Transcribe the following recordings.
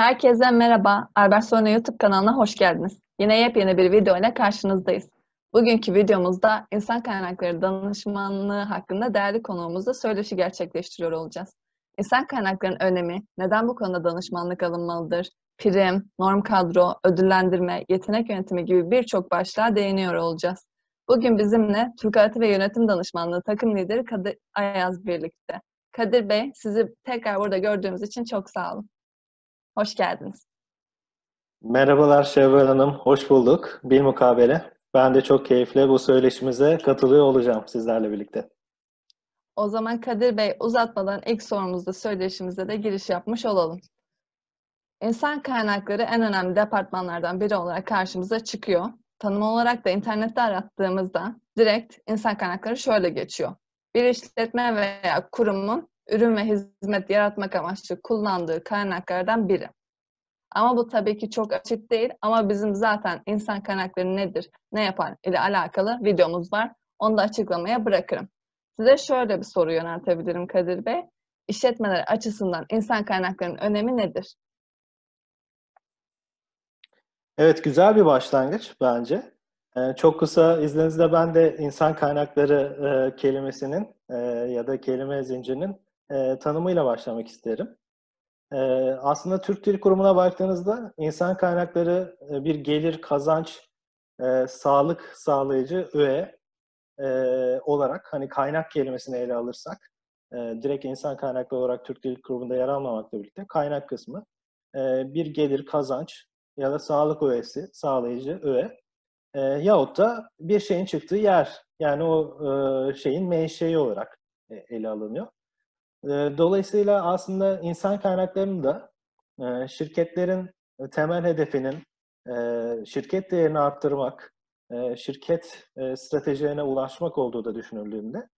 Herkese merhaba. Albert Sorna YouTube kanalına hoş geldiniz. Yine yepyeni bir video ile karşınızdayız. Bugünkü videomuzda insan kaynakları danışmanlığı hakkında değerli konuğumuzla söyleşi gerçekleştiriyor olacağız. İnsan kaynaklarının önemi, neden bu konuda danışmanlık alınmalıdır, prim, norm kadro, ödüllendirme, yetenek yönetimi gibi birçok başlığa değiniyor olacağız. Bugün bizimle Türk Öğretim ve Yönetim Danışmanlığı takım lideri Kadir Ayaz birlikte. Kadir Bey, sizi tekrar burada gördüğümüz için çok sağ olun. Hoş geldiniz. Merhabalar Şevval Hanım, hoş bulduk. Bir mukabele. Ben de çok keyifle bu söyleşimize katılıyor olacağım sizlerle birlikte. O zaman Kadir Bey uzatmadan ilk sorumuzda söyleşimize de giriş yapmış olalım. İnsan kaynakları en önemli departmanlardan biri olarak karşımıza çıkıyor. Tanım olarak da internette arattığımızda direkt insan kaynakları şöyle geçiyor. Bir işletme veya kurumun ürün ve hizmet yaratmak amaçlı kullandığı kaynaklardan biri. Ama bu tabii ki çok açık değil ama bizim zaten insan kaynakları nedir, ne yapar ile alakalı videomuz var. Onu da açıklamaya bırakırım. Size şöyle bir soru yöneltebilirim Kadir Bey. İşletmeler açısından insan kaynaklarının önemi nedir? Evet, güzel bir başlangıç bence. Ee, çok kısa izninizle ben de insan kaynakları e, kelimesinin e, ya da kelime zincirinin e, tanımıyla başlamak isterim. E, aslında Türk Dil Kurumu'na baktığınızda insan kaynakları e, bir gelir, kazanç, e, sağlık sağlayıcı öğe e, olarak hani kaynak kelimesini ele alırsak e, direkt insan kaynaklı olarak Türk Dil Kurumu'nda yer almamakla birlikte kaynak kısmı e, bir gelir, kazanç ya da sağlık öğesi, sağlayıcı öğe e, yahut da bir şeyin çıktığı yer yani o e, şeyin menşei olarak e, ele alınıyor. Dolayısıyla aslında insan kaynaklarının da şirketlerin temel hedefinin şirket değerini arttırmak, şirket stratejilerine ulaşmak olduğu da düşünüldüğünde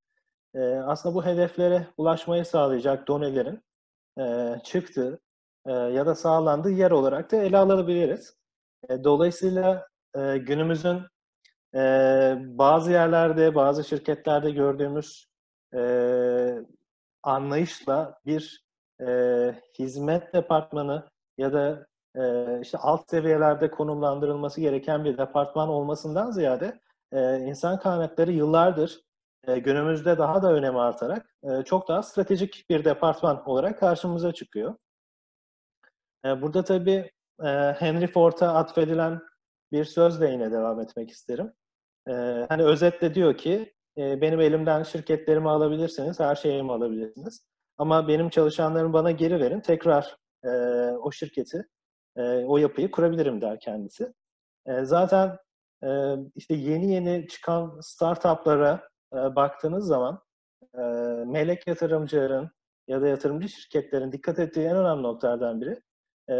aslında bu hedeflere ulaşmayı sağlayacak donelerin çıktığı ya da sağlandığı yer olarak da ele alabiliriz. Dolayısıyla günümüzün bazı yerlerde, bazı şirketlerde gördüğümüz anlayışla bir e, hizmet departmanı ya da e, işte alt seviyelerde konumlandırılması gereken bir departman olmasından ziyade e, insan kaynakları yıllardır e, günümüzde daha da önemi artarak e, çok daha stratejik bir departman olarak karşımıza çıkıyor. E, burada tabii e, Henry Ford'a atfedilen bir sözle yine devam etmek isterim. E, hani özetle diyor ki e, benim elimden şirketlerimi alabilirsiniz, her şeyimi alabilirsiniz. Ama benim çalışanlarımı bana geri verin, tekrar e, o şirketi, e, o yapıyı kurabilirim der kendisi. E, zaten e, işte yeni yeni çıkan startuplara e, baktığınız zaman e, melek yatırımcıların ya da yatırımcı şirketlerin dikkat ettiği en önemli noktalardan biri e,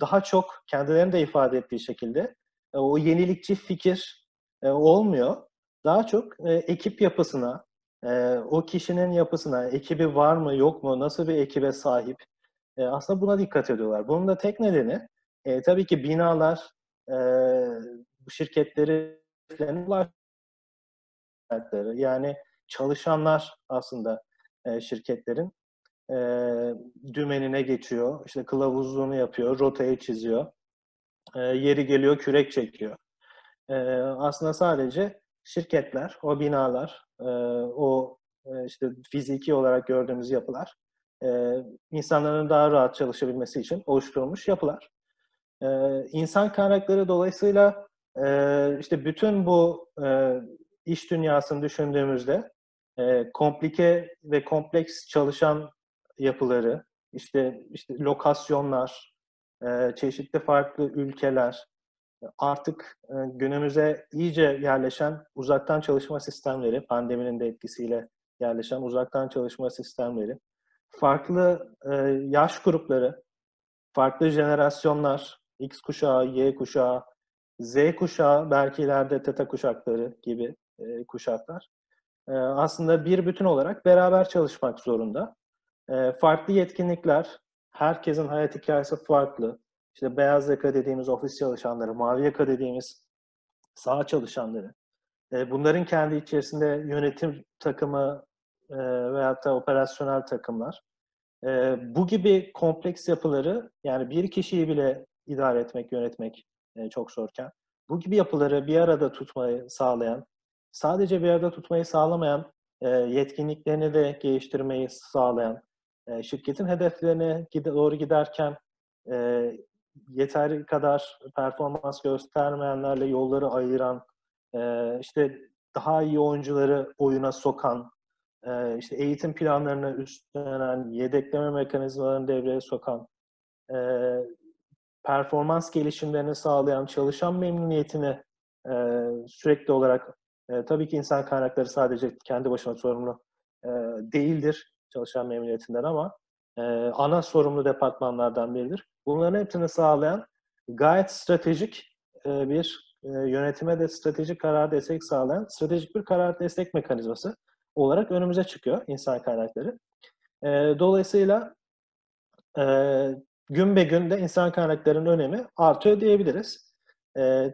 daha çok kendilerinin de ifade ettiği şekilde e, o yenilikçi fikir e, olmuyor daha çok e, ekip yapısına, e, o kişinin yapısına, ekibi var mı yok mu, nasıl bir ekibe sahip e, aslında buna dikkat ediyorlar. Bunun da tek nedeni e, tabii ki binalar e, bu şirketleri yani çalışanlar aslında e, şirketlerin e, dümenine geçiyor, işte kılavuzluğunu yapıyor, rotayı çiziyor, e, yeri geliyor kürek çekiyor. E, aslında sadece şirketler, o binalar, e, o e, işte fiziki olarak gördüğümüz yapılar e, insanların daha rahat çalışabilmesi için oluşturulmuş yapılar. E, insan kaynakları dolayısıyla işte bütün bu iş dünyasını düşündüğümüzde komplike ve kompleks çalışan yapıları, işte işte lokasyonlar, çeşitli farklı ülkeler, artık e, günümüze iyice yerleşen uzaktan çalışma sistemleri, pandeminin de etkisiyle yerleşen uzaktan çalışma sistemleri, farklı e, yaş grupları, farklı jenerasyonlar, X kuşağı, Y kuşağı, Z kuşağı, belki ileride teta kuşakları gibi e, kuşaklar aslında bir bütün olarak beraber çalışmak zorunda. Farklı yetkinlikler, herkesin hayat hikayesi farklı işte beyaz yaka dediğimiz ofis çalışanları, mavi yaka dediğimiz sağ çalışanları, e, bunların kendi içerisinde yönetim takımı e, veyahut da operasyonel takımlar. E, bu gibi kompleks yapıları yani bir kişiyi bile idare etmek, yönetmek e, çok zorken bu gibi yapıları bir arada tutmayı sağlayan, sadece bir arada tutmayı sağlamayan, e, yetkinliklerini de geliştirmeyi sağlayan, e, şirketin hedeflerine doğru giderken e, yeteri kadar performans göstermeyenlerle yolları ayıran, e, işte daha iyi oyuncuları oyuna sokan, e, işte eğitim planlarını üstlenen, yedekleme mekanizmalarını devreye sokan, e, performans gelişimlerini sağlayan, çalışan memnuniyetini e, sürekli olarak e, tabii ki insan kaynakları sadece kendi başına sorumlu e, değildir çalışan memnuniyetinden ama e, ana sorumlu departmanlardan biridir. Bunların hepsini sağlayan gayet stratejik e, bir e, yönetime de stratejik karar destek sağlayan stratejik bir karar destek mekanizması olarak önümüze çıkıyor insan kaynakları. E, dolayısıyla gün be gün de insan kaynaklarının önemi artıyor diyebiliriz.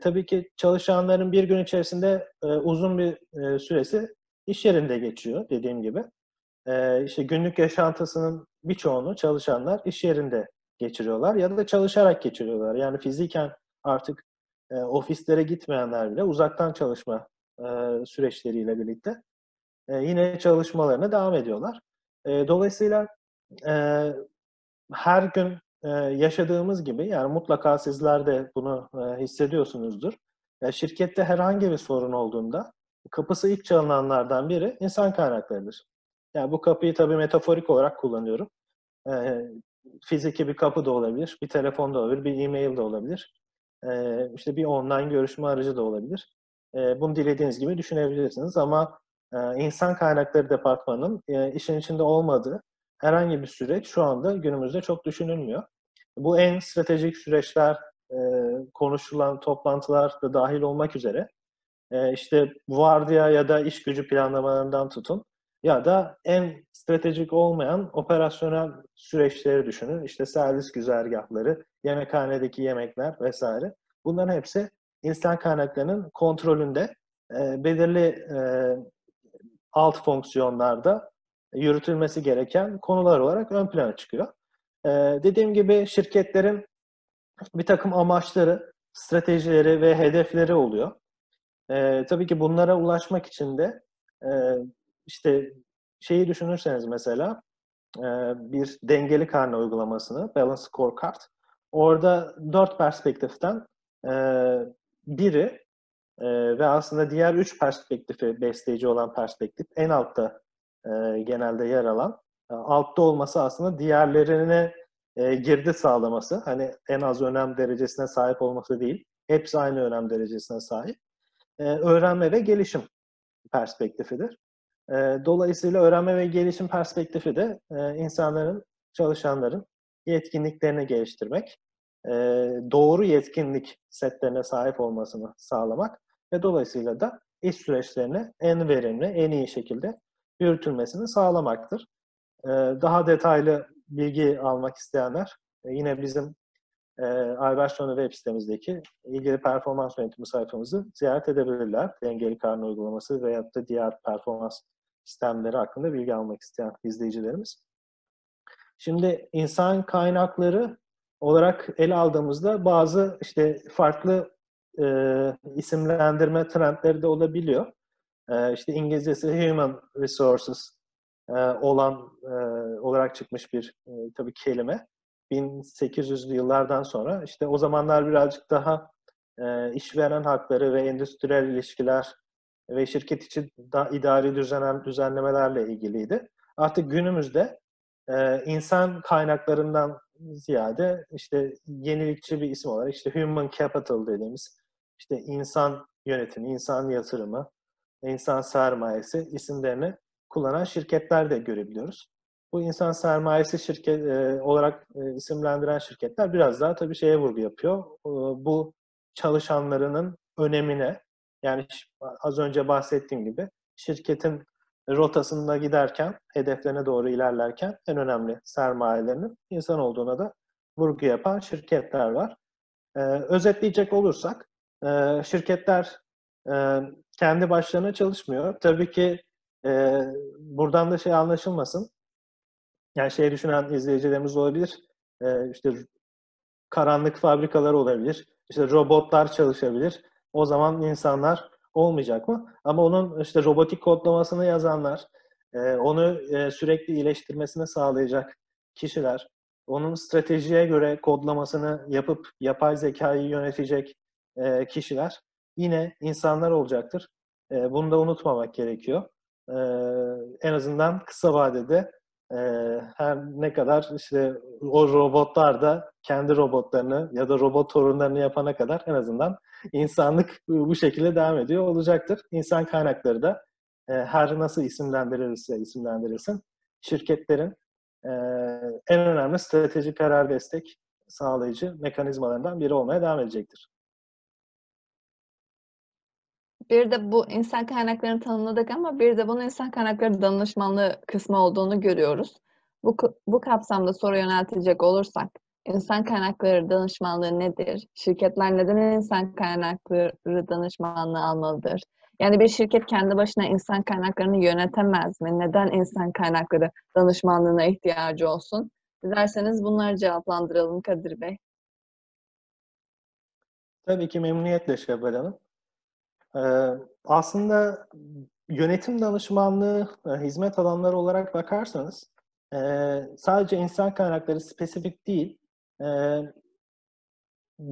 Tabii ki çalışanların bir gün içerisinde uzun bir süresi iş yerinde geçiyor dediğim gibi. İşte günlük yaşantısının birçoğunu çalışanlar iş yerinde geçiriyorlar ya da çalışarak geçiriyorlar. Yani fiziken artık e, ofislere gitmeyenler bile uzaktan çalışma e, süreçleriyle birlikte e, yine çalışmalarına devam ediyorlar. E, dolayısıyla e, her gün e, yaşadığımız gibi yani mutlaka sizler de bunu e, hissediyorsunuzdur. E, şirkette herhangi bir sorun olduğunda kapısı ilk çalınanlardan biri insan kaynaklarıdır. Yani bu kapıyı tabii metaforik olarak kullanıyorum. E, fiziki bir kapı da olabilir, bir telefon da olabilir, bir e-mail de olabilir. E, işte bir online görüşme aracı da olabilir. E, bunu dilediğiniz gibi düşünebilirsiniz ama e, insan kaynakları departmanının e, işin içinde olmadığı herhangi bir süreç şu anda günümüzde çok düşünülmüyor. Bu en stratejik süreçler, e, konuşulan toplantılar da dahil olmak üzere e, işte vardiya ya da iş gücü planlamalarından tutun ya da en stratejik olmayan operasyonel süreçleri düşünün. İşte servis güzergahları, yemekhanedeki yemekler vesaire. Bunların hepsi insan kaynaklarının kontrolünde e, belirli e, alt fonksiyonlarda yürütülmesi gereken konular olarak ön plana çıkıyor. Ee, dediğim gibi şirketlerin bir takım amaçları, stratejileri ve hedefleri oluyor. Ee, tabii ki bunlara ulaşmak için de e, işte şeyi düşünürseniz mesela bir dengeli karne uygulamasını, Balance Scorecard. Orada dört perspektiften biri ve aslında diğer üç perspektifi besleyici olan perspektif en altta genelde yer alan. Altta olması aslında diğerlerine girdi sağlaması. Hani en az önem derecesine sahip olması değil. Hepsi aynı önem derecesine sahip. Öğrenme ve gelişim perspektifidir. E, dolayısıyla öğrenme ve gelişim perspektifi de e, insanların, çalışanların yetkinliklerini geliştirmek, e, doğru yetkinlik setlerine sahip olmasını sağlamak ve dolayısıyla da iş süreçlerini en verimli, en iyi şekilde yürütülmesini sağlamaktır. Ee, daha detaylı bilgi almak isteyenler e, yine bizim e, Albertson'u web sitemizdeki ilgili performans yönetimi sayfamızı ziyaret edebilirler. Dengeli karne uygulaması veya da diğer performans sistemleri hakkında bilgi almak isteyen izleyicilerimiz. Şimdi insan kaynakları olarak ele aldığımızda bazı işte farklı e, isimlendirme trendleri de olabiliyor. E, işte İngilizcesi Human Resources e, olan e, olarak çıkmış bir e, tabii kelime. 1800'lü yıllardan sonra işte o zamanlar birazcık daha e, işveren hakları ve endüstriyel ilişkiler ve şirket için da idari düzenlen, düzenlemelerle ilgiliydi. Artık günümüzde e, insan kaynaklarından ziyade işte yenilikçi bir isim olarak işte human capital dediğimiz işte insan yönetimi, insan yatırımı, insan sermayesi isimlerini kullanan şirketler de görebiliyoruz. Bu insan sermayesi şirket e, olarak e, isimlendiren şirketler biraz daha tabii şeye vurgu yapıyor. E, bu çalışanlarının önemine yani az önce bahsettiğim gibi şirketin rotasında giderken, hedeflerine doğru ilerlerken en önemli sermayelerinin insan olduğuna da vurgu yapan şirketler var. Ee, özetleyecek olursak, e, şirketler e, kendi başlarına çalışmıyor. Tabii ki e, buradan da şey anlaşılmasın. Yani şey düşünen izleyicilerimiz olabilir. Ee, işte karanlık fabrikalar olabilir. İşte robotlar çalışabilir. O zaman insanlar olmayacak mı? Ama onun işte robotik kodlamasını yazanlar, e, onu e, sürekli iyileştirmesini sağlayacak kişiler, onun stratejiye göre kodlamasını yapıp yapay zekayı yönetecek e, kişiler yine insanlar olacaktır. Bunu da unutmamak gerekiyor. En azından kısa vadede her ne kadar işte o robotlar da kendi robotlarını ya da robot torunlarını yapana kadar en azından insanlık bu şekilde devam ediyor olacaktır. İnsan kaynakları da her nasıl isimlendirilirse isimlendirilsin şirketlerin en önemli strateji karar destek sağlayıcı mekanizmalarından biri olmaya devam edecektir. Bir de bu insan kaynaklarını tanımladık ama bir de bunun insan kaynakları danışmanlığı kısmı olduğunu görüyoruz. Bu, bu kapsamda soru yöneltecek olursak, insan kaynakları danışmanlığı nedir? Şirketler neden insan kaynakları danışmanlığı almalıdır? Yani bir şirket kendi başına insan kaynaklarını yönetemez mi? Neden insan kaynakları danışmanlığına ihtiyacı olsun? Dilerseniz bunları cevaplandıralım Kadir Bey. Tabii ki memnuniyetle Şevval Hanım. Ee, aslında yönetim danışmanlığı e, hizmet alanları olarak bakarsanız e, sadece insan kaynakları spesifik değil, e,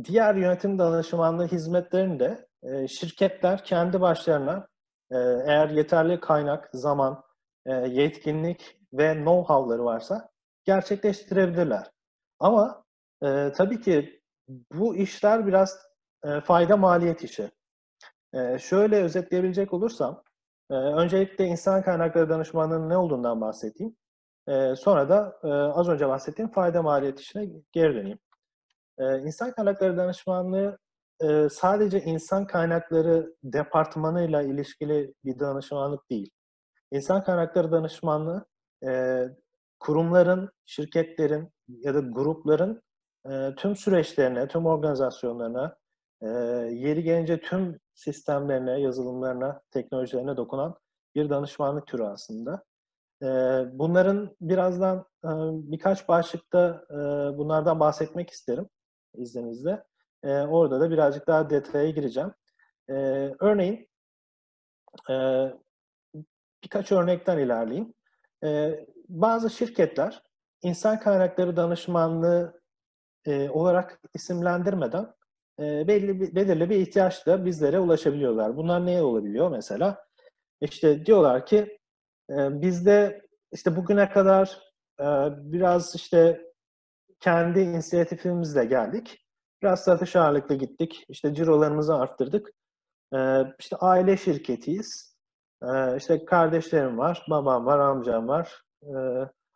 diğer yönetim danışmanlığı hizmetlerini de şirketler kendi başlarına eğer yeterli kaynak, zaman, yetkinlik ve know-how'ları varsa gerçekleştirebilirler. Ama e, tabii ki bu işler biraz e, fayda maliyet işi. E, şöyle özetleyebilecek olursam, e, öncelikle insan kaynakları danışmanlığının ne olduğundan bahsedeyim. E, sonra da e, az önce bahsettiğim fayda maliyet işine geri döneyim. E, insan kaynakları danışmanlığı e, sadece insan kaynakları departmanıyla ilişkili bir danışmanlık değil. İnsan kaynakları danışmanlığı e, kurumların, şirketlerin ya da grupların e, tüm süreçlerine, tüm organizasyonlarına, e, yeri gelince tüm sistemlerine, yazılımlarına, teknolojilerine dokunan bir danışmanlık türü aslında. E, bunların birazdan e, birkaç başlıkta e, bunlardan bahsetmek isterim izninizle. E, orada da birazcık daha detaya gireceğim. Örneğin birkaç örnekten ilerleyeyim. Bazı şirketler insan kaynakları danışmanlığı olarak isimlendirmeden e, belli bir, belirli bir ihtiyaçla bizlere ulaşabiliyorlar. Bunlar neye olabiliyor mesela? İşte diyorlar ki e, bizde işte bugüne kadar e, biraz işte kendi inisiyatifimizle geldik. Biraz satış ağırlıklı gittik. İşte cirolarımızı arttırdık. Ee, işte aile şirketiyiz. Ee, işte kardeşlerim var, babam var, amcam var. Ee,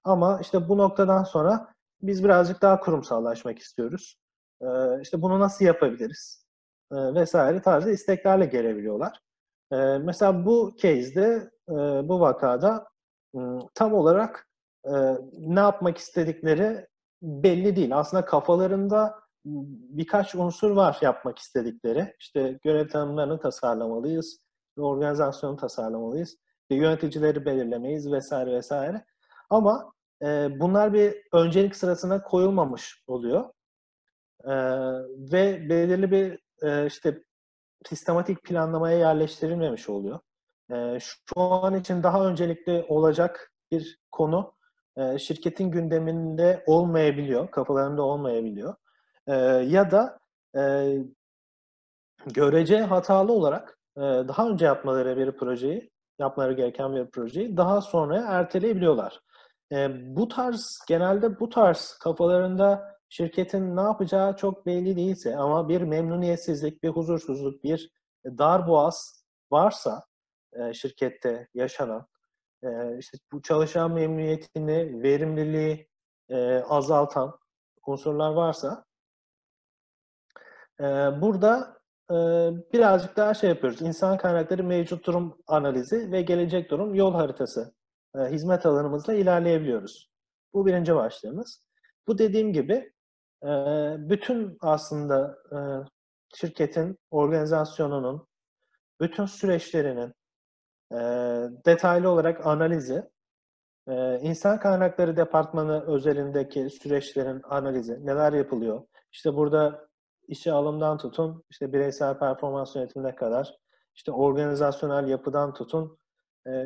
ama işte bu noktadan sonra biz birazcık daha kurumsallaşmak istiyoruz. Ee, işte bunu nasıl yapabiliriz? Ee, vesaire tarzı isteklerle gelebiliyorlar. Ee, mesela bu case'de, e, bu vakada tam olarak e, ne yapmak istedikleri belli değil. Aslında kafalarında birkaç unsur var yapmak istedikleri. İşte görev tanımlarını tasarlamalıyız, organizasyonu tasarlamalıyız, yöneticileri belirlemeyiz vesaire vesaire. Ama e, bunlar bir öncelik sırasına koyulmamış oluyor. E, ve belirli bir e, işte sistematik planlamaya yerleştirilmemiş oluyor. E, şu an için daha öncelikli olacak bir konu e, şirketin gündeminde olmayabiliyor, kafalarında olmayabiliyor. E, ya da e, görece hatalı olarak e, daha önce yapmaları bir projeyi, yapmaları gereken bir projeyi daha sonra erteleyebiliyorlar. E, bu tarz, genelde bu tarz kafalarında şirketin ne yapacağı çok belli değilse ama bir memnuniyetsizlik, bir huzursuzluk, bir darboğaz varsa e, şirkette yaşanan, e, işte bu çalışan memnuniyetini, verimliliği e, azaltan unsurlar varsa burada birazcık daha şey yapıyoruz. İnsan kaynakları mevcut durum analizi ve gelecek durum yol haritası hizmet alanımızla ilerleyebiliyoruz. Bu birinci başlığımız. Bu dediğim gibi bütün aslında şirketin, organizasyonunun, bütün süreçlerinin detaylı olarak analizi insan kaynakları departmanı özelindeki süreçlerin analizi, neler yapılıyor? İşte burada işe alımdan tutun, işte bireysel performans yönetimine kadar, işte organizasyonel yapıdan tutun,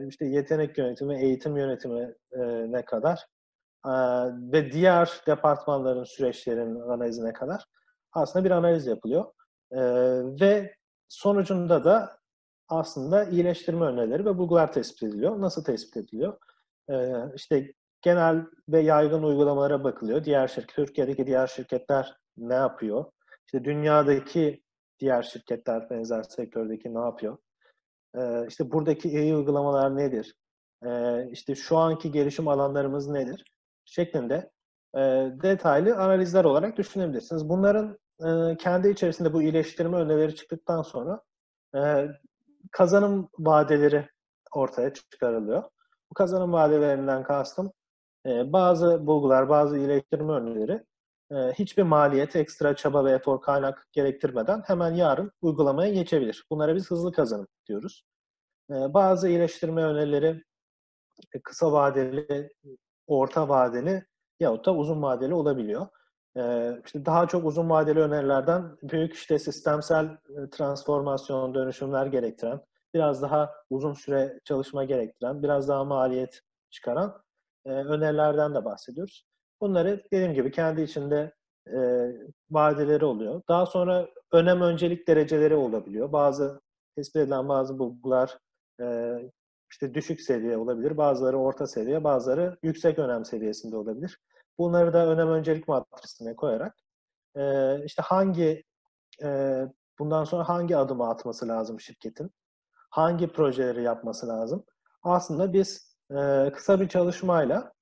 işte yetenek yönetimi, eğitim yönetimine kadar e, ve diğer departmanların süreçlerinin analizine kadar aslında bir analiz yapılıyor. Ve sonucunda da aslında iyileştirme önerileri ve bulgular tespit ediliyor. Nasıl tespit ediliyor? İşte genel ve yaygın uygulamalara bakılıyor. Diğer şirket, Türkiye'deki diğer şirketler ne yapıyor? İşte dünyadaki diğer şirketler benzer sektördeki ne yapıyor? İşte buradaki iyi uygulamalar nedir? İşte şu anki gelişim alanlarımız nedir? Şeklinde detaylı analizler olarak düşünebilirsiniz. Bunların kendi içerisinde bu iyileştirme önerileri çıktıktan sonra kazanım vadeleri ortaya çıkarılıyor. Bu kazanım vadelerinden kastım bazı bulgular, bazı iyileştirme önerileri hiçbir maliyet, ekstra çaba ve efor kaynak gerektirmeden hemen yarın uygulamaya geçebilir. Bunlara biz hızlı kazanım diyoruz. Bazı iyileştirme önerileri kısa vadeli, orta vadeli yahut da uzun vadeli olabiliyor. İşte daha çok uzun vadeli önerilerden büyük işte sistemsel transformasyon, dönüşümler gerektiren, biraz daha uzun süre çalışma gerektiren, biraz daha maliyet çıkaran önerilerden de bahsediyoruz. Bunları dediğim gibi kendi içinde vadeleri oluyor. Daha sonra önem öncelik dereceleri olabiliyor. Bazı tespit edilen bazı bulgular işte düşük seviye olabilir, bazıları orta seviye, bazıları yüksek önem seviyesinde olabilir. Bunları da önem öncelik matrisine koyarak e, işte hangi e, bundan sonra hangi adımı atması lazım şirketin, hangi projeleri yapması lazım. Aslında biz e, kısa bir çalışmayla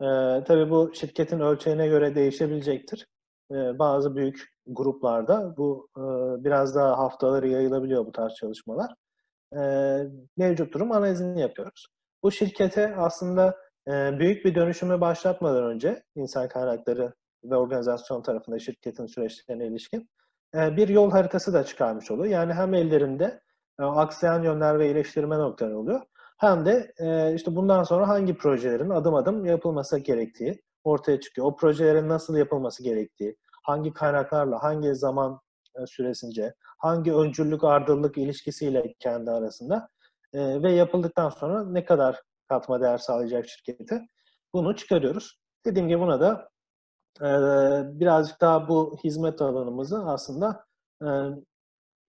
e, tabii bu şirketin ölçeğine göre değişebilecektir. E, bazı büyük gruplarda bu e, biraz daha haftaları yayılabiliyor bu tarz çalışmalar. E, mevcut durum analizini yapıyoruz. Bu şirkete aslında e, büyük bir dönüşümü başlatmadan önce insan kaynakları ve organizasyon tarafında şirketin süreçlerine ilişkin e, bir yol haritası da çıkarmış oluyor. Yani hem ellerinde e, aksayan yönler ve iyileştirme noktaları oluyor. Hem de e, işte bundan sonra hangi projelerin adım adım yapılması gerektiği ortaya çıkıyor. O projelerin nasıl yapılması gerektiği, hangi kaynaklarla, hangi zaman süresince, hangi öncüllük ardıllık ilişkisiyle kendi arasında e, ve yapıldıktan sonra ne kadar katma değer sağlayacak şirkete bunu çıkarıyoruz. Dediğim gibi buna da e, birazcık daha bu hizmet alanımızı aslında e,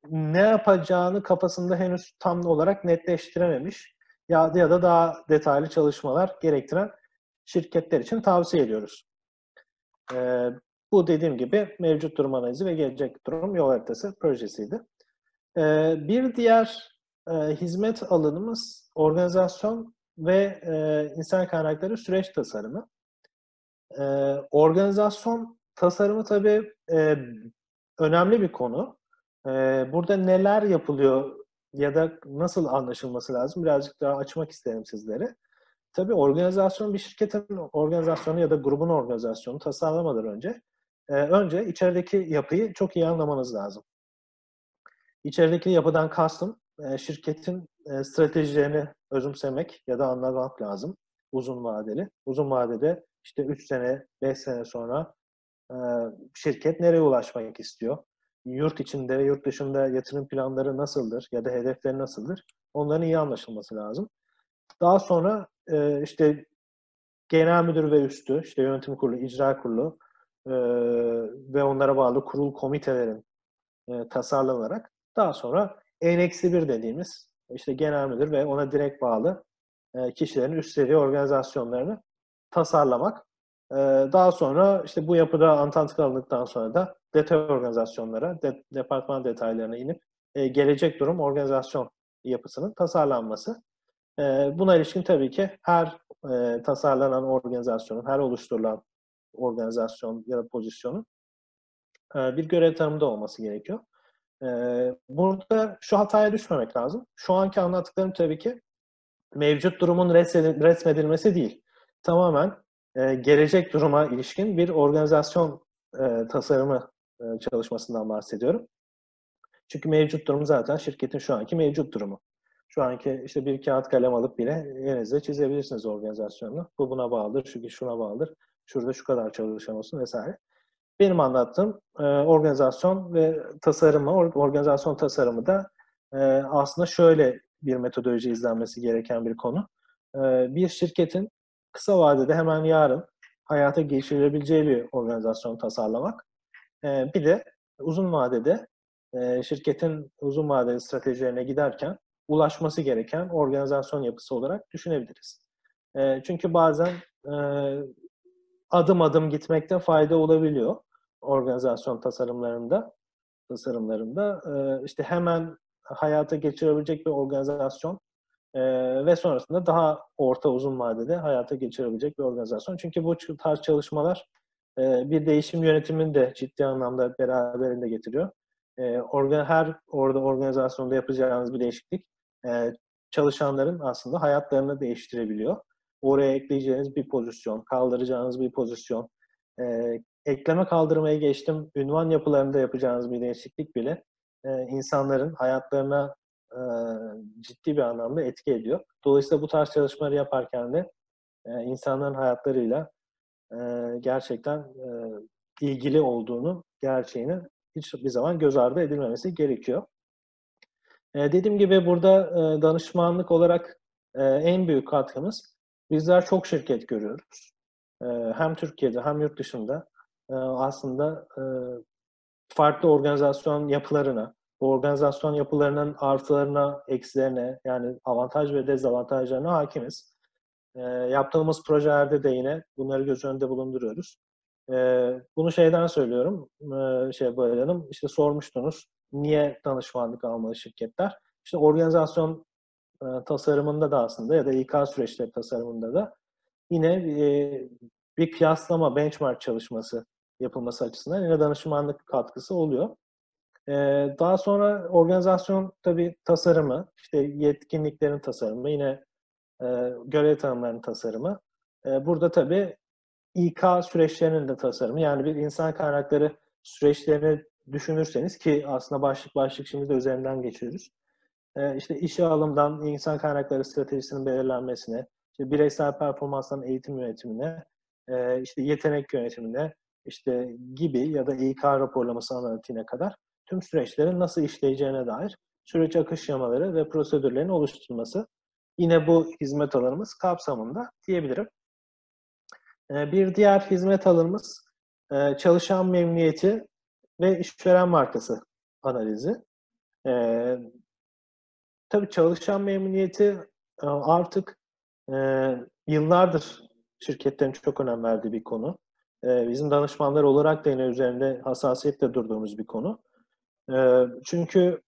ne yapacağını kafasında henüz tam olarak netleştirememiş ya, ya da daha detaylı çalışmalar gerektiren şirketler için tavsiye ediyoruz. E, bu dediğim gibi mevcut durum analizi ve gelecek durum yol haritası projesiydi. E, bir diğer e, hizmet alanımız organizasyon ve e, insan kaynakları süreç tasarımı. E, organizasyon tasarımı tabii e, önemli bir konu. E, burada neler yapılıyor ya da nasıl anlaşılması lazım birazcık daha açmak isterim sizlere. Tabii organizasyon bir şirketin organizasyonu ya da grubun organizasyonu tasarlamadan önce önce içerideki yapıyı çok iyi anlamanız lazım. İçerideki yapıdan kastım şirketin stratejilerini özümsemek ya da anlamak lazım uzun vadeli. Uzun vadede işte 3 sene, 5 sene sonra şirket nereye ulaşmak istiyor? Yurt içinde yurt dışında yatırım planları nasıldır ya da hedefleri nasıldır? Onların iyi anlaşılması lazım. Daha sonra işte genel müdür ve üstü, işte yönetim kurulu, icra kurulu ve onlara bağlı kurul komitelerin tasarlanarak daha sonra N-1 dediğimiz işte genel müdür ve ona direkt bağlı e, kişilerin üst organizasyonlarını tasarlamak. E, daha sonra işte bu yapıda antant alındıktan sonra da detay organizasyonlara, de, departman detaylarına inip e, gelecek durum organizasyon yapısının tasarlanması. Buna ilişkin tabii ki her tasarlanan organizasyonun, her oluşturulan organizasyon ya da pozisyonun bir görev tanımında olması gerekiyor. Burada şu hataya düşmemek lazım. Şu anki anlattıklarım tabii ki mevcut durumun resmedilmesi değil. Tamamen gelecek duruma ilişkin bir organizasyon tasarımı çalışmasından bahsediyorum. Çünkü mevcut durum zaten şirketin şu anki mevcut durumu. Şu anki işte bir kağıt kalem alıp bile elinizde çizebilirsiniz organizasyonu. Bu buna bağlıdır, şu şuna bağlıdır. Şurada şu kadar çalışan olsun vesaire. Benim anlattığım e, organizasyon ve tasarımı, organizasyon tasarımı da e, aslında şöyle bir metodoloji izlenmesi gereken bir konu. E, bir şirketin kısa vadede hemen yarın hayata geçirebileceği bir organizasyon tasarlamak. E, bir de uzun vadede e, şirketin uzun vadeli stratejilerine giderken ulaşması gereken organizasyon yapısı olarak düşünebiliriz. E, çünkü bazen e, adım adım gitmekte fayda olabiliyor organizasyon tasarımlarında tasarımlarında e, işte hemen hayata geçirebilecek bir organizasyon e, ve sonrasında daha orta uzun vadede hayata geçirebilecek bir organizasyon. Çünkü bu tarz çalışmalar e, bir değişim yönetimini de ciddi anlamda beraberinde getiriyor. E, organ, her orada organizasyonda yapacağınız bir değişiklik e, çalışanların aslında hayatlarını değiştirebiliyor. Oraya ekleyeceğiniz bir pozisyon, kaldıracağınız bir pozisyon, e, ekleme kaldırmaya geçtim, ünvan yapılarında yapacağınız bir değişiklik bile e, insanların hayatlarına e, ciddi bir anlamda etki ediyor. Dolayısıyla bu tarz çalışmaları yaparken de e, insanların hayatlarıyla e, gerçekten e, ilgili olduğunu, gerçeğini hiçbir zaman göz ardı edilmemesi gerekiyor. E, dediğim gibi burada e, danışmanlık olarak e, en büyük katkımız bizler çok şirket görüyoruz. E, hem Türkiye'de hem yurt dışında e, aslında e, farklı organizasyon yapılarına, bu organizasyon yapılarının artılarına, eksilerine yani avantaj ve dezavantajlarına hakimiz. E, yaptığımız projelerde de yine bunları göz önünde bulunduruyoruz. E, bunu şeyden söylüyorum, e, şey böyle hanım, işte sormuştunuz niye danışmanlık almalı şirketler? İşte organizasyon tasarımında da aslında ya da İK süreçleri tasarımında da yine e, bir kıyaslama, benchmark çalışması yapılması açısından yine danışmanlık katkısı oluyor. Ee, daha sonra organizasyon tabii tasarımı, işte yetkinliklerin tasarımı, yine e, görev tanımlarının tasarımı. E, burada tabii İK süreçlerinin de tasarımı. Yani bir insan kaynakları süreçlerini düşünürseniz ki aslında başlık başlık şimdi de üzerinden geçiyoruz. E, işte işe alımdan insan kaynakları stratejisinin belirlenmesine, işte bireysel performansların eğitim yönetimine, e, işte yetenek yönetimine, işte gibi ya da İK raporlaması analitiğine kadar tüm süreçlerin nasıl işleyeceğine dair süreç akış yamaları ve prosedürlerin oluşturulması yine bu hizmet alanımız kapsamında diyebilirim. Ee, bir diğer hizmet alanımız e, çalışan memnuniyeti ve işveren markası analizi. Tabii çalışan memnuniyeti e, artık e, yıllardır şirketlerin çok önem verdiği bir konu. Ee, bizim danışmanlar olarak da yine üzerinde hassasiyetle durduğumuz bir konu. Ee, çünkü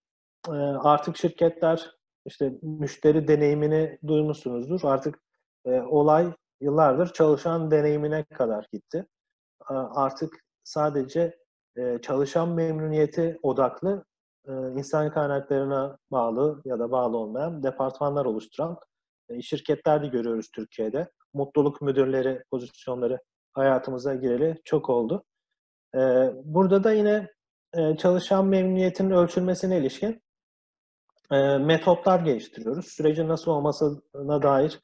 e, artık şirketler işte müşteri deneyimini duymuşsunuzdur. Artık e, olay yıllardır çalışan deneyimine kadar gitti. Artık sadece e, çalışan memnuniyeti odaklı insan kaynaklarına bağlı ya da bağlı olmayan departmanlar oluşturan şirketler de görüyoruz Türkiye'de. Mutluluk müdürleri pozisyonları hayatımıza gireli çok oldu. Ee, burada da yine e, çalışan memnuniyetinin ölçülmesine ilişkin e, metotlar geliştiriyoruz. Sürecin nasıl olmasına dair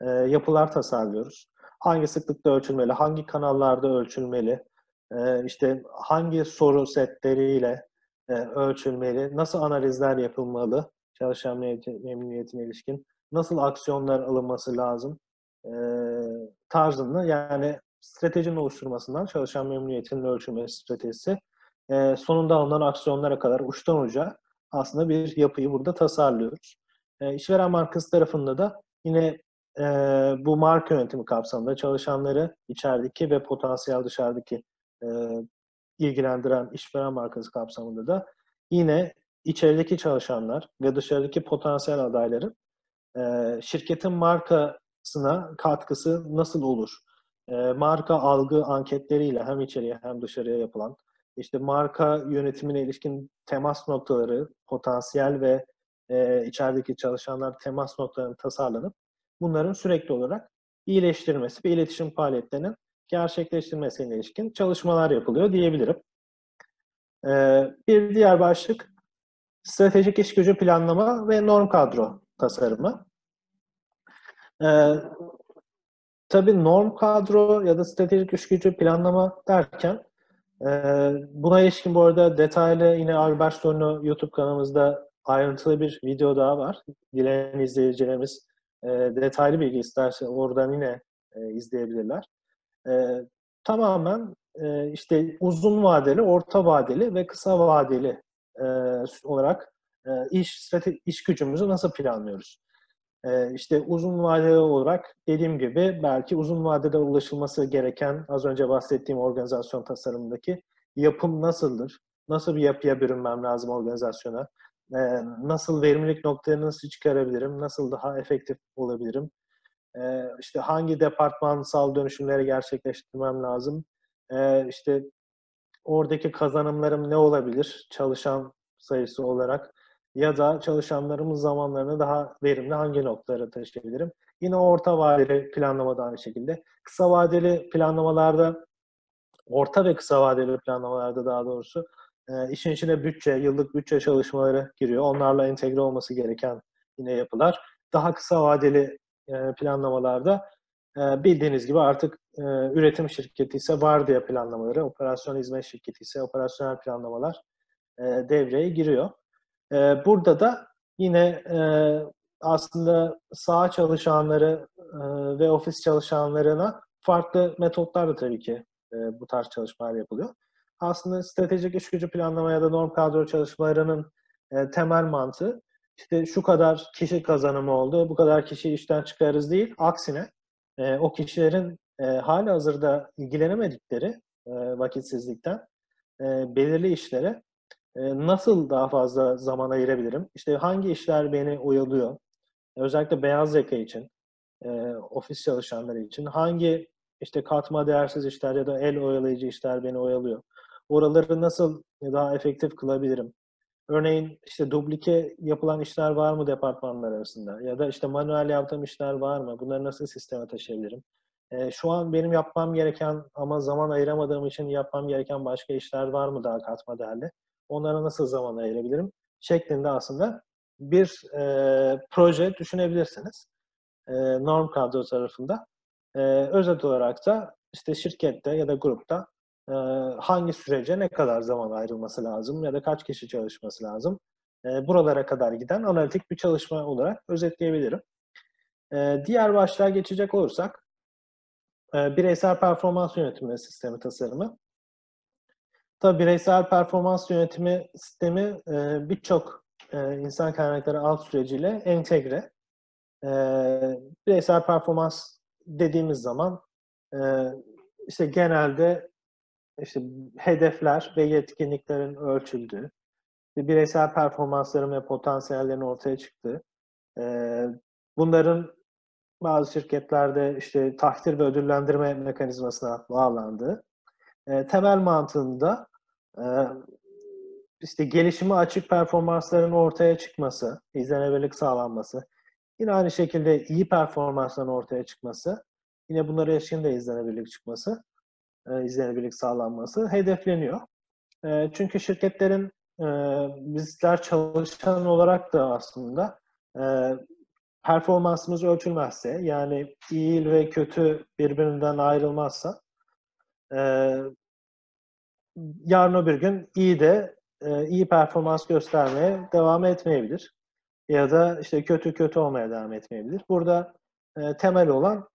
e, yapılar tasarlıyoruz. Hangi sıklıkta ölçülmeli, hangi kanallarda ölçülmeli, e, işte hangi soru setleriyle e, ölçülmeli, nasıl analizler yapılmalı çalışan memnuniyetine ilişkin, nasıl aksiyonlar alınması lazım e, tarzında yani stratejinin oluşturmasından çalışan memnuniyetinin ölçülmesi stratejisi e, sonunda alınan aksiyonlara kadar uçtan uca aslında bir yapıyı burada tasarlıyoruz. E, işveren markası tarafında da yine e, bu marka yönetimi kapsamında çalışanları içerideki ve potansiyel dışarıdaki e, ilgilendiren işveren markası kapsamında da yine içerideki çalışanlar ve dışarıdaki potansiyel adayların e, şirketin markasına katkısı nasıl olur? e, marka algı anketleriyle hem içeriye hem dışarıya yapılan işte marka yönetimine ilişkin temas noktaları, potansiyel ve e, içerideki çalışanlar temas noktalarının tasarlanıp bunların sürekli olarak iyileştirilmesi ve iletişim faaliyetlerinin gerçekleştirilmesine ilişkin çalışmalar yapılıyor diyebilirim. Ee, bir diğer başlık stratejik iş gücü planlama ve norm kadro tasarımı. Ee, tabii norm kadro ya da stratejik iş gücü planlama derken e, buna ilişkin bu arada detaylı yine Albert Sorun'u YouTube kanalımızda ayrıntılı bir video daha var. Dileyen izleyicilerimiz e, detaylı bilgi isterse oradan yine e, izleyebilirler. E, tamamen e, işte uzun vadeli, orta vadeli ve kısa vadeli e, olarak e, iş strate- iş gücümüzü nasıl planlıyoruz? E, işte uzun vadeli olarak dediğim gibi belki uzun vadede ulaşılması gereken az önce bahsettiğim organizasyon tasarımındaki yapım nasıldır? Nasıl bir yapıya bürünmem lazım organizasyona? E, nasıl verimlilik noktalarını nasıl çıkarabilirim? Nasıl daha efektif olabilirim? İşte hangi departmansal dönüşümleri gerçekleştirmem lazım? İşte oradaki kazanımlarım ne olabilir çalışan sayısı olarak ya da çalışanlarımın zamanlarını daha verimli hangi noktalara taşıyabilirim? Yine orta vadeli planlamada aynı şekilde. Kısa vadeli planlamalarda, orta ve kısa vadeli planlamalarda daha doğrusu işin içine bütçe, yıllık bütçe çalışmaları giriyor. Onlarla entegre olması gereken yine yapılar. Daha kısa vadeli planlamalarda e, bildiğiniz gibi artık e, üretim şirketi ise vardiya planlamaları, operasyon hizmet şirketi ise operasyonel planlamalar e, devreye giriyor. E, burada da yine e, aslında sağ çalışanları e, ve ofis çalışanlarına farklı metotlarla tabii ki e, bu tarz çalışmalar yapılıyor. Aslında stratejik iş gücü planlama ya da norm kadro çalışmalarının e, temel mantığı işte şu kadar kişi kazanımı oldu, bu kadar kişi işten çıkarız değil. Aksine e, o kişilerin e, hali hazırda ilgilenemedikleri e, vakitsizlikten e, belirli işlere e, nasıl daha fazla zaman ayırabilirim? İşte hangi işler beni oyalıyor? Özellikle beyaz yaka için, e, ofis çalışanları için hangi işte katma değersiz işler ya da el oyalayıcı işler beni oyalıyor? Oraları nasıl daha efektif kılabilirim? Örneğin işte dublike yapılan işler var mı departmanlar arasında? Ya da işte manuel yaptığım işler var mı? Bunları nasıl sisteme taşıyabilirim? E, şu an benim yapmam gereken ama zaman ayıramadığım için yapmam gereken başka işler var mı daha katma değerli? Onlara nasıl zaman ayırabilirim? Şeklinde aslında bir e, proje düşünebilirsiniz. E, norm kadro tarafında. E, özet olarak da işte şirkette ya da grupta hangi sürece ne kadar zaman ayrılması lazım ya da kaç kişi çalışması lazım. Buralara kadar giden analitik bir çalışma olarak özetleyebilirim. Diğer başlığa geçecek olursak e, bireysel performans yönetimi sistemi tasarımı. Tabii bireysel performans yönetimi sistemi birçok insan kaynakları alt süreciyle entegre. E, bireysel performans dediğimiz zaman işte genelde işte hedefler ve yetkinliklerin ölçüldüğü, bireysel performansların ve potansiyellerin ortaya çıktığı, e, bunların bazı şirketlerde işte takdir ve ödüllendirme mekanizmasına bağlandığı, e, temel mantığında e, işte gelişimi açık performansların ortaya çıkması, izlenebilirlik sağlanması, yine aynı şekilde iyi performansların ortaya çıkması, yine bunlara ilişkin de izlenebilirlik çıkması, e, izlenebilirlik sağlanması hedefleniyor. E, çünkü şirketlerin e, bizler çalışan olarak da aslında e, performansımız ölçülmezse, yani iyi ve kötü birbirinden ayrılmazsa, e, yarın öbür gün iyi de e, iyi performans göstermeye devam etmeyebilir. Ya da işte kötü kötü olmaya devam etmeyebilir. Burada e, temel olan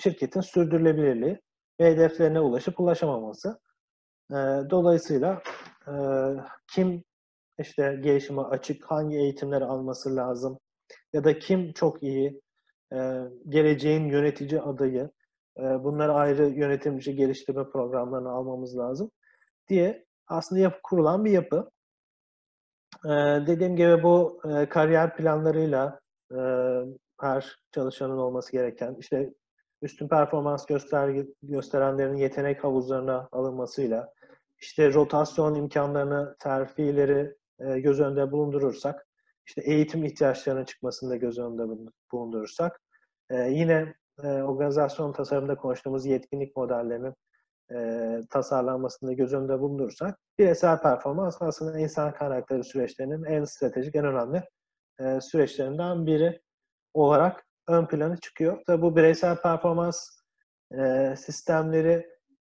şirketin sürdürülebilirliği ve hedeflerine ulaşıp ulaşamaması. E, dolayısıyla e, kim işte gelişime açık, hangi eğitimleri alması lazım ya da kim çok iyi, e, geleceğin yönetici adayı, e, bunları ayrı yönetimci geliştirme programlarını almamız lazım diye aslında yapı kurulan bir yapı. Ee, dediğim gibi bu e, kariyer planlarıyla e, her çalışanın olması gereken işte üstün performans göster gösterenlerin yetenek havuzlarına alınmasıyla işte rotasyon imkanlarını, terfileri e, göz önünde bulundurursak işte eğitim ihtiyaçlarının çıkmasını da göz önünde bulundurursak e, yine e, organizasyon tasarımında konuştuğumuz yetkinlik modellerinin e, tasarlanmasını göz önünde bulundurursak bireysel performans aslında insan kaynakları süreçlerinin en stratejik, en önemli e, süreçlerinden biri olarak ön plana çıkıyor. Tabii bu bireysel performans e, sistemleri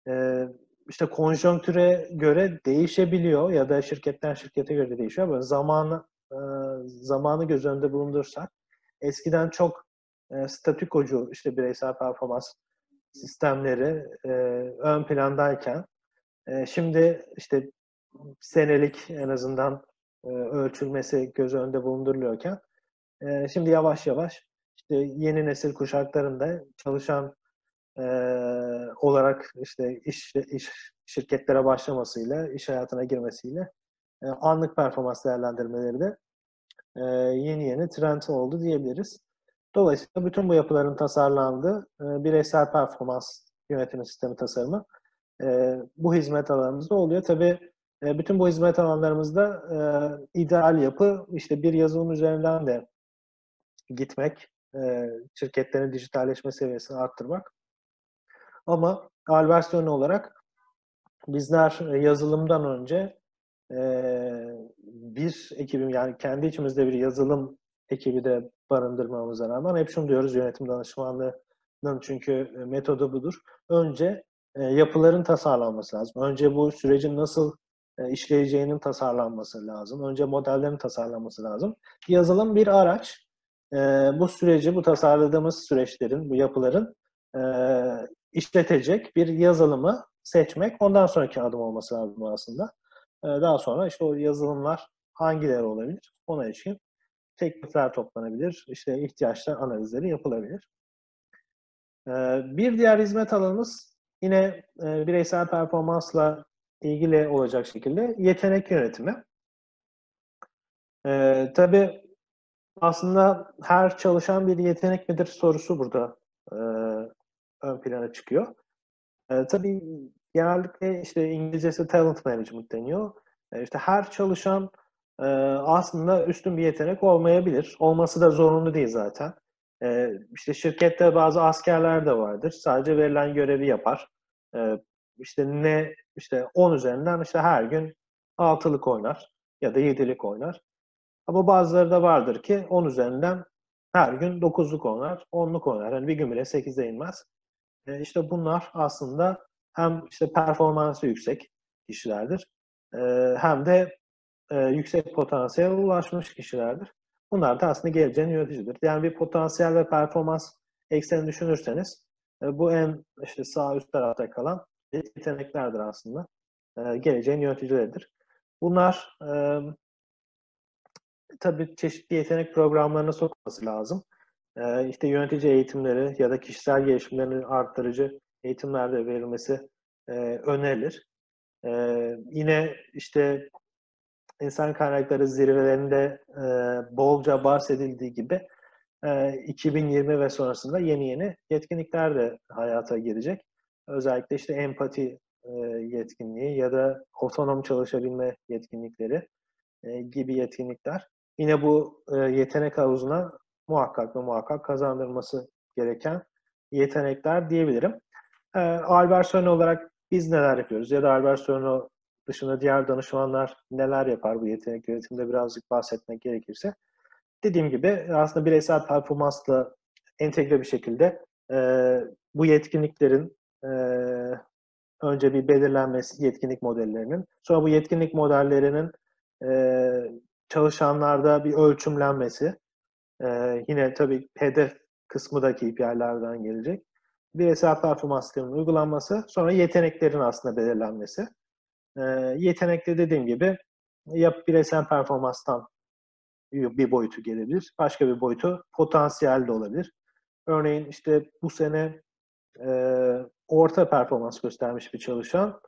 e, işte konjonktüre göre değişebiliyor ya da şirketten şirkete göre değişiyor. Böyle zamanı e, zamanı göz önünde bulundursak eskiden çok e, statikocu işte bireysel performans sistemleri e, ön plandayken e, şimdi işte senelik en azından e, ölçülmesi göz önünde bulunduruluyorken e, şimdi yavaş yavaş işte yeni nesil kuşaklarında çalışan e, olarak işte iş, iş şirketlere başlamasıyla, iş hayatına girmesiyle e, anlık performans değerlendirmeleri de e, yeni yeni trend oldu diyebiliriz. Dolayısıyla bütün bu yapıların tasarlandığı e, bireysel performans yönetimi sistemi tasarımı e, bu hizmet alanımızda oluyor. Tabii e, bütün bu hizmet alanlarımızda e, ideal yapı işte bir yazılım üzerinden de gitmek, e, şirketlerin dijitalleşme seviyesini arttırmak. Ama al versiyonu olarak bizler e, yazılımdan önce e, bir ekibim yani kendi içimizde bir yazılım ekibi de barındırmamıza rağmen hep şunu diyoruz yönetim danışmanlığının çünkü e, metodu budur. Önce yapıların tasarlanması lazım. Önce bu sürecin nasıl işleyeceğinin tasarlanması lazım. Önce modellerin tasarlanması lazım. Yazılım bir araç. Bu süreci, bu tasarladığımız süreçlerin, bu yapıların işletecek bir yazılımı seçmek ondan sonraki adım olması lazım aslında. Daha sonra işte o yazılımlar hangileri olabilir? Ona ilişkin teklifler toplanabilir. İşte ihtiyaçlar analizleri yapılabilir. Bir diğer hizmet alanımız yine bireysel performansla ilgili olacak şekilde yetenek yönetimi. Ee, tabii aslında her çalışan bir yetenek midir sorusu burada e, ön plana çıkıyor. E, tabii genellikle işte İngilizcesi talent management deniyor. E, işte her çalışan e, aslında üstün bir yetenek olmayabilir. Olması da zorunlu değil zaten. E, işte şirkette bazı askerler de vardır. Sadece verilen görevi yapar. E, işte ne işte 10 üzerinden işte her gün 6'lık oynar ya da 7'lik oynar. Ama bazıları da vardır ki 10 üzerinden her gün 9'luk oynar, 10'luk oynar. Yani bir gün bile 8'e inmez. E, işte bunlar aslında hem işte performansı yüksek kişilerdir e, hem de e, yüksek potansiyel ulaşmış kişilerdir. Bunlar da aslında geleceğin yöneticidir. Yani bir potansiyel ve performans ekseni düşünürseniz e, bu en işte sağ üst tarafta kalan yeteneklerdir aslında. E, geleceğin yöneticileridir. Bunlar e, tabii çeşitli yetenek programlarına sokması lazım. E, işte yönetici eğitimleri ya da kişisel gelişimlerini arttırıcı eğitimlerde verilmesi e, önerilir. E, yine işte insan kaynakları zirvelerinde e, bolca bahsedildiği gibi e, 2020 ve sonrasında yeni yeni yetkinlikler de hayata girecek. Özellikle işte empati e, yetkinliği ya da otonom çalışabilme yetkinlikleri e, gibi yetkinlikler. Yine bu e, yetenek havuzuna muhakkak ve muhakkak kazandırması gereken yetenekler diyebilirim. E, Alberson olarak biz neler yapıyoruz ya da Alberson dışında diğer danışmanlar neler yapar bu yetenek yönetiminde birazcık bahsetmek gerekirse. Dediğim gibi aslında bireysel performansla entegre bir şekilde e, bu yetkinliklerin e, önce bir belirlenmesi yetkinlik modellerinin, sonra bu yetkinlik modellerinin e, çalışanlarda bir ölçümlenmesi, e, yine tabii hedef kısmı da KPI'lerden gelecek. Bireysel performansların uygulanması, sonra yeteneklerin aslında belirlenmesi. E, yetenekte dediğim gibi ya bireysel performanstan bir boyutu gelebilir, başka bir boyutu potansiyel de olabilir. Örneğin işte bu sene e, orta performans göstermiş bir çalışan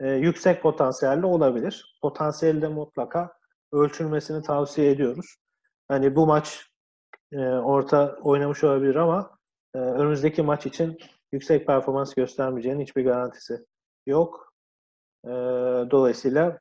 e, yüksek potansiyelli olabilir. Potansiyeli de mutlaka ölçülmesini tavsiye ediyoruz. Hani bu maç e, orta oynamış olabilir ama e, önümüzdeki maç için yüksek performans göstermeyeceğinin hiçbir garantisi yok. E, dolayısıyla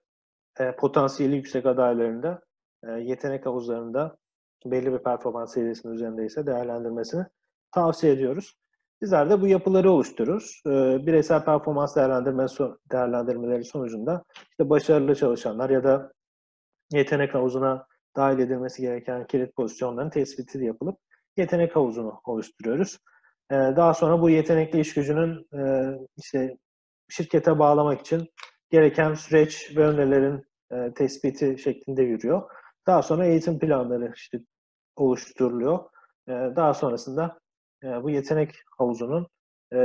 e, potansiyeli yüksek adaylarında e, yetenek havuzlarında belli bir performans seviyesinin üzerindeyse değerlendirmesini tavsiye ediyoruz. Bizler de bu yapıları oluştururuz. E, bireysel performans değerlendirme değerlendirmeleri sonucunda işte başarılı çalışanlar ya da yetenek havuzuna dahil edilmesi gereken kilit pozisyonların tespiti yapılıp yetenek havuzunu oluşturuyoruz. E, daha sonra bu yetenekli iş gücünün e, işte şirkete bağlamak için gereken süreç ve önerilerin e, tespiti şeklinde yürüyor. Daha sonra eğitim planları işte oluşturuluyor. E, daha sonrasında e, bu yetenek havuzunun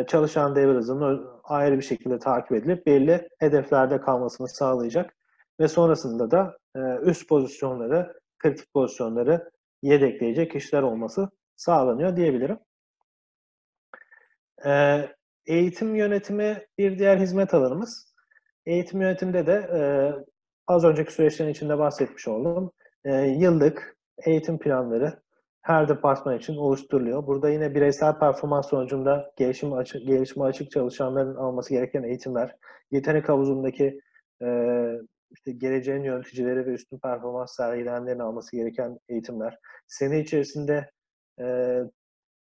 çalışan devir hızının ayrı bir şekilde takip edilip belli hedeflerde kalmasını sağlayacak ve sonrasında da e, üst pozisyonları, kritik pozisyonları yedekleyecek kişiler olması sağlanıyor diyebilirim. E, eğitim yönetimi bir diğer hizmet alanımız. Eğitim yönetiminde de e, az önceki süreçlerin içinde bahsetmiş oldum. E, yıllık eğitim planları her departman için oluşturuluyor. Burada yine bireysel performans sonucunda gelişim açık, gelişime açık çalışanların alması gereken eğitimler, yetenek havuzundaki e, işte geleceğin yöneticileri ve üstün performans sergileyenlerin alması gereken eğitimler, sene içerisinde e,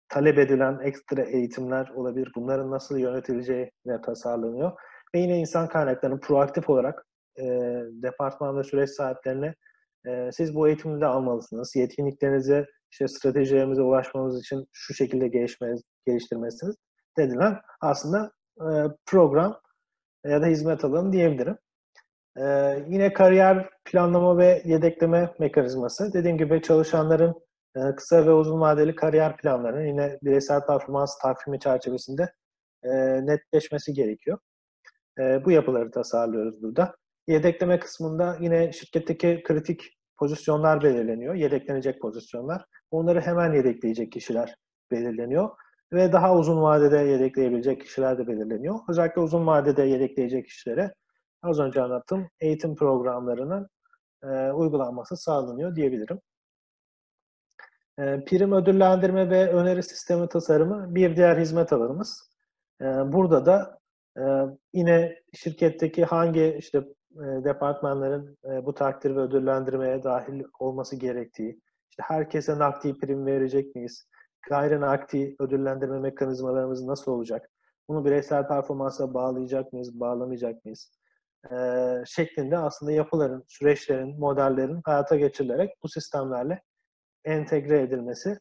talep edilen ekstra eğitimler olabilir. Bunların nasıl yönetileceği ne tasarlanıyor. Ve yine insan kaynaklarının proaktif olarak e, departman ve süreç sahiplerine e, siz bu eğitimi de almalısınız. Yetkinliklerinizi işte stratejilerimize ulaşmamız için şu şekilde gelişmeniz, geliştirmesiniz dedilen aslında e, program ya da hizmet alanı diyebilirim. E, yine kariyer planlama ve yedekleme mekanizması. Dediğim gibi çalışanların e, kısa ve uzun vadeli kariyer planlarının yine bireysel performans takvimi çerçevesinde e, netleşmesi gerekiyor. E, bu yapıları tasarlıyoruz burada. Yedekleme kısmında yine şirketteki kritik pozisyonlar belirleniyor. Yedeklenecek pozisyonlar. Onları hemen yedekleyecek kişiler belirleniyor. Ve daha uzun vadede yedekleyebilecek kişiler de belirleniyor. Özellikle uzun vadede yedekleyecek kişilere az önce anlattığım eğitim programlarının e, uygulanması sağlanıyor diyebilirim. E, prim ödüllendirme ve öneri sistemi tasarımı bir diğer hizmet alanımız. E, burada da e, yine şirketteki hangi işte e, departmanların e, bu takdir ve ödüllendirmeye dahil olması gerektiği, işte herkese nakdi prim verecek miyiz? Gayri nakdi ödüllendirme mekanizmalarımız nasıl olacak? Bunu bireysel performansa bağlayacak mıyız, bağlamayacak mıyız? E, şeklinde aslında yapıların, süreçlerin, modellerin hayata geçirilerek bu sistemlerle entegre edilmesi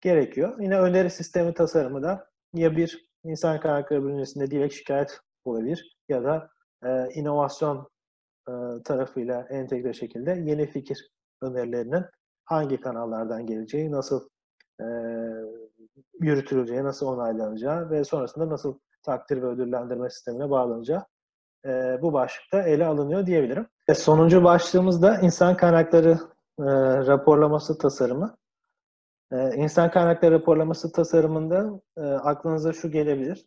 gerekiyor. Yine öneri sistemi tasarımı da ya bir insan kaynakları bünyesinde direkt şikayet olabilir ya da e, inovasyon e, tarafıyla entegre şekilde yeni fikir önerilerinin hangi kanallardan geleceği, nasıl e, yürütüleceği, nasıl onaylanacağı ve sonrasında nasıl takdir ve ödüllendirme sistemine bağlanacağı e, bu başlıkta ele alınıyor diyebilirim. E, sonuncu başlığımız da insan kaynakları e, raporlaması tasarımı. E, insan kaynakları raporlaması tasarımında e, aklınıza şu gelebilir.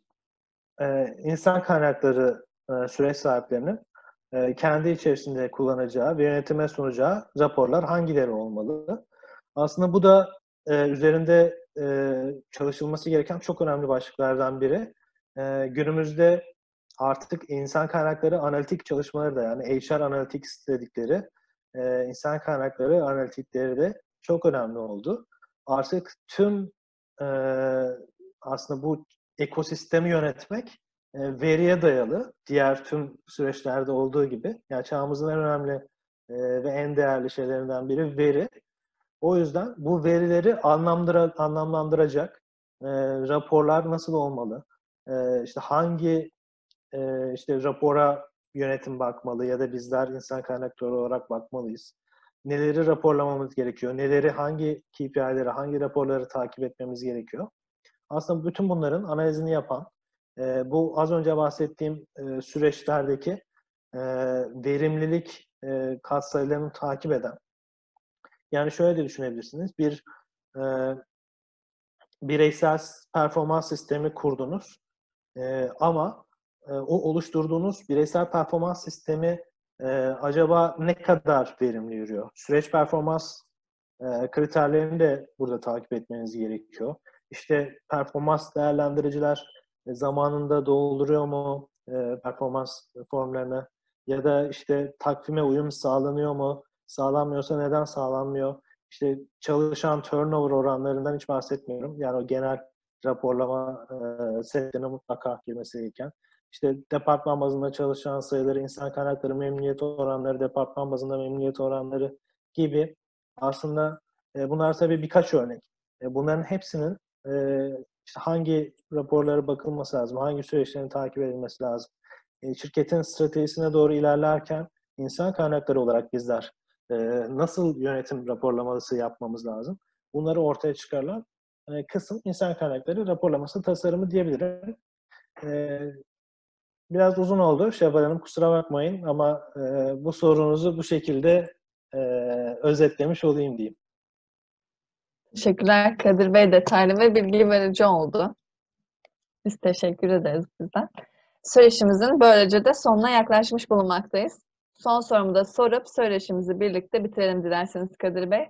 E, insan kaynakları e, süreç sahiplerinin e, kendi içerisinde kullanacağı ve yönetime sunacağı raporlar hangileri olmalı? Aslında bu da e, üzerinde e, çalışılması gereken çok önemli başlıklardan biri. E, günümüzde artık insan kaynakları analitik çalışmaları da yani HR Analytics dedikleri e, insan kaynakları analitikleri de çok önemli oldu. Artık tüm e, aslında bu ekosistemi yönetmek e, veriye dayalı. Diğer tüm süreçlerde olduğu gibi. Yani çağımızın en önemli e, ve en değerli şeylerinden biri veri. O yüzden bu verileri anlamlandıra, anlamlandıracak e, raporlar nasıl olmalı? E, işte hangi e, işte rapora yönetim bakmalı ya da bizler insan kaynakları olarak bakmalıyız. Neleri raporlamamız gerekiyor? Neleri, hangi KPI'leri, hangi raporları takip etmemiz gerekiyor? Aslında bütün bunların analizini yapan, e, bu az önce bahsettiğim e, süreçlerdeki e, verimlilik e, katsayılarını takip eden, yani şöyle de düşünebilirsiniz, bir e, bireysel performans sistemi kurdunuz e, ama e, o oluşturduğunuz bireysel performans sistemi e, acaba ne kadar verimli yürüyor? Süreç performans e, kriterlerini de burada takip etmeniz gerekiyor. İşte performans değerlendiriciler zamanında dolduruyor mu performans formlarını ya da işte takvime uyum sağlanıyor mu? Sağlanmıyorsa neden sağlanmıyor? İşte çalışan turnover oranlarından hiç bahsetmiyorum. Yani o genel raporlama e, setlerine mutlaka girmesi gereken. İşte departman bazında çalışan sayıları, insan kaynakları memnuniyet oranları, departman bazında memnuniyet oranları gibi aslında e, bunlar tabii birkaç örnek. E, bunların hepsinin e, işte hangi raporlara bakılması lazım, hangi süreçlerin takip edilmesi lazım. E, şirketin stratejisine doğru ilerlerken insan kaynakları olarak bizler e, nasıl yönetim raporlaması yapmamız lazım? Bunları ortaya çıkarılan e, kısım insan kaynakları raporlaması tasarımı diyebilirim. E, biraz uzun oldu Şevval Hanım kusura bakmayın ama e, bu sorunuzu bu şekilde e, özetlemiş olayım diyeyim. Teşekkürler Kadir Bey detaylı ve bilgi verici oldu. Biz teşekkür ederiz bizden. Söyleşimizin böylece de sonuna yaklaşmış bulunmaktayız. Son sorumu da sorup söyleşimizi birlikte bitirelim dilerseniz Kadir Bey.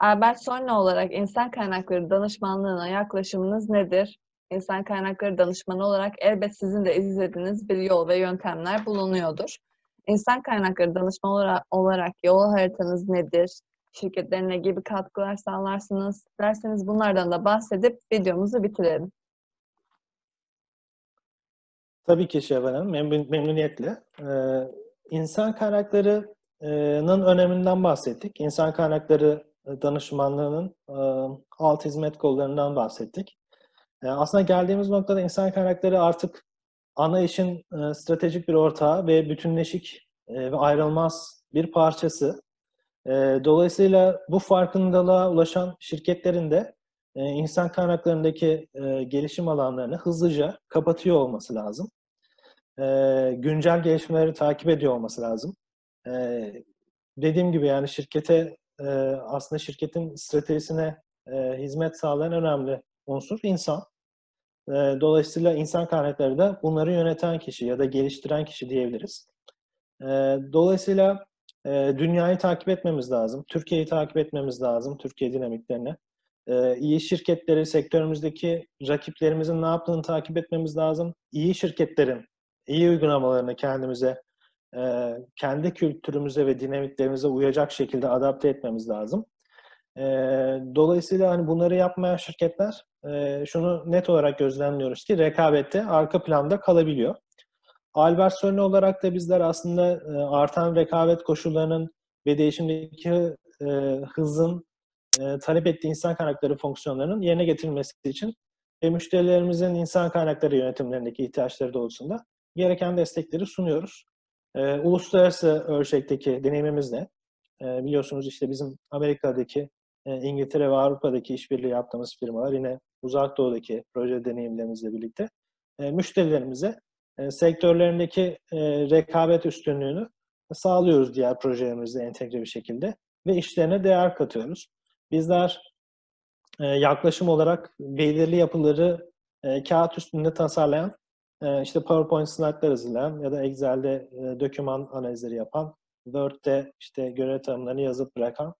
Albert Sonra olarak insan kaynakları danışmanlığına yaklaşımınız nedir? İnsan kaynakları danışmanı olarak elbet sizin de izlediğiniz bir yol ve yöntemler bulunuyordur. İnsan kaynakları danışmanı olarak yol haritanız nedir? Şirketlerine ne gibi katkılar sağlarsınız? Derseniz bunlardan da bahsedip videomuzu bitirelim. Tabii ki Şevval Hanım, memnun, memnuniyetle. Ee, insan kaynaklarının öneminden bahsettik. İnsan kaynakları danışmanlığının e, alt hizmet kollarından bahsettik. E, aslında geldiğimiz noktada insan kaynakları artık ana işin e, stratejik bir ortağı ve bütünleşik e, ve ayrılmaz bir parçası. Dolayısıyla bu farkındalığa ulaşan şirketlerin de insan kaynaklarındaki gelişim alanlarını hızlıca kapatıyor olması lazım. Güncel gelişmeleri takip ediyor olması lazım. E, dediğim gibi yani şirkete aslında şirketin stratejisine hizmet sağlayan önemli unsur insan. E, dolayısıyla insan kaynakları da bunları yöneten kişi ya da geliştiren kişi diyebiliriz. E, dolayısıyla e, dünyayı takip etmemiz lazım, Türkiye'yi takip etmemiz lazım, Türkiye dinamiklerini. E, iyi şirketleri, sektörümüzdeki rakiplerimizin ne yaptığını takip etmemiz lazım. İyi şirketlerin iyi uygulamalarını kendimize kendi kültürümüze ve dinamiklerimize uyacak şekilde adapte etmemiz lazım. Dolayısıyla hani bunları yapmayan şirketler şunu net olarak gözlemliyoruz ki rekabette arka planda kalabiliyor. Sörne olarak da bizler aslında e, artan rekabet koşullarının ve değişimdeki e, hızın e, talep ettiği insan kaynakları fonksiyonlarının yerine getirilmesi için ve müşterilerimizin insan kaynakları yönetimlerindeki ihtiyaçları doğrultusunda gereken destekleri sunuyoruz. Uluslararası ölçekteki deneyimimiz ne? Biliyorsunuz işte bizim Amerika'daki, İngiltere ve Avrupa'daki işbirliği yaptığımız firmalar yine Uzak Doğu'daki proje deneyimlerimizle birlikte e, müşterilerimize e, sektörlerindeki e, rekabet üstünlüğünü sağlıyoruz diğer projelerimizle entegre bir şekilde ve işlerine değer katıyoruz. Bizler e, yaklaşım olarak belirli yapıları e, kağıt üstünde tasarlayan e, işte PowerPoint slaytlar hazırlayan ya da Excel'de e, doküman analizleri yapan, Word'de işte görev tanımlarını yazıp bırakan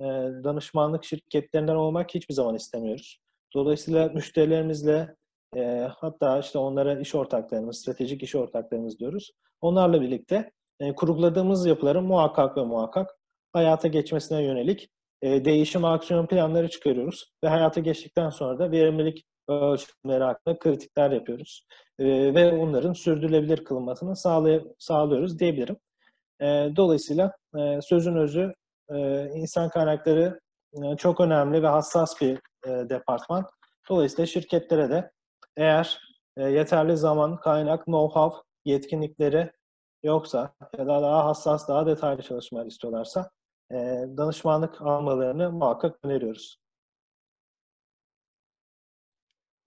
e, danışmanlık şirketlerinden olmak hiçbir zaman istemiyoruz. Dolayısıyla müşterilerimizle e, hatta işte onlara iş ortaklarımız, stratejik iş ortaklarımız diyoruz. Onlarla birlikte e, kurguladığımız yapıların muhakkak ve muhakkak hayata geçmesine yönelik e, değişim aksiyon planları çıkarıyoruz ve hayata geçtikten sonra da verimlilik ölçümleri hakkında kritikler yapıyoruz. E, ve onların sürdürülebilir kılınmasını sağlay sağlıyoruz diyebilirim. E, dolayısıyla e, sözün özü e, insan kaynakları e, çok önemli ve hassas bir e, departman. Dolayısıyla şirketlere de eğer e, yeterli zaman, kaynak, know-how, yetkinlikleri yoksa ya da daha hassas, daha detaylı çalışmalar istiyorlarsa e, danışmanlık almalarını muhakkak öneriyoruz.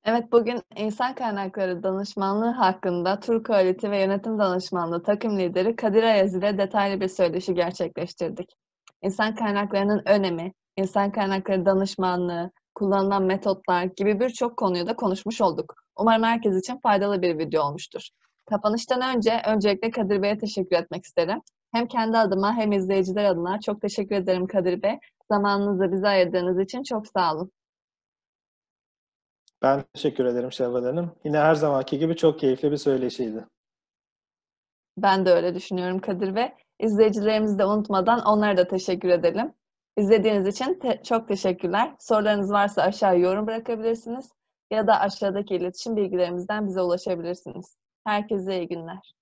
Evet, bugün insan kaynakları danışmanlığı hakkında Tur Quality ve Yönetim Danışmanlığı takım lideri Kadir Ayaz ile detaylı bir söyleşi gerçekleştirdik. İnsan kaynaklarının önemi, insan kaynakları danışmanlığı, kullanılan metotlar gibi birçok konuyu da konuşmuş olduk. Umarım herkes için faydalı bir video olmuştur. Kapanıştan önce öncelikle Kadir Bey'e teşekkür etmek isterim. Hem kendi adıma hem izleyiciler adına çok teşekkür ederim Kadir Bey. Zamanınızı bize ayırdığınız için çok sağ olun. Ben teşekkür ederim Şevval Hanım. Yine her zamanki gibi çok keyifli bir söyleşiydi. Ben de öyle düşünüyorum Kadir Bey. İzleyicilerimizi de unutmadan onlara da teşekkür edelim. İzlediğiniz için te- çok teşekkürler. Sorularınız varsa aşağı yorum bırakabilirsiniz ya da aşağıdaki iletişim bilgilerimizden bize ulaşabilirsiniz. Herkese iyi günler.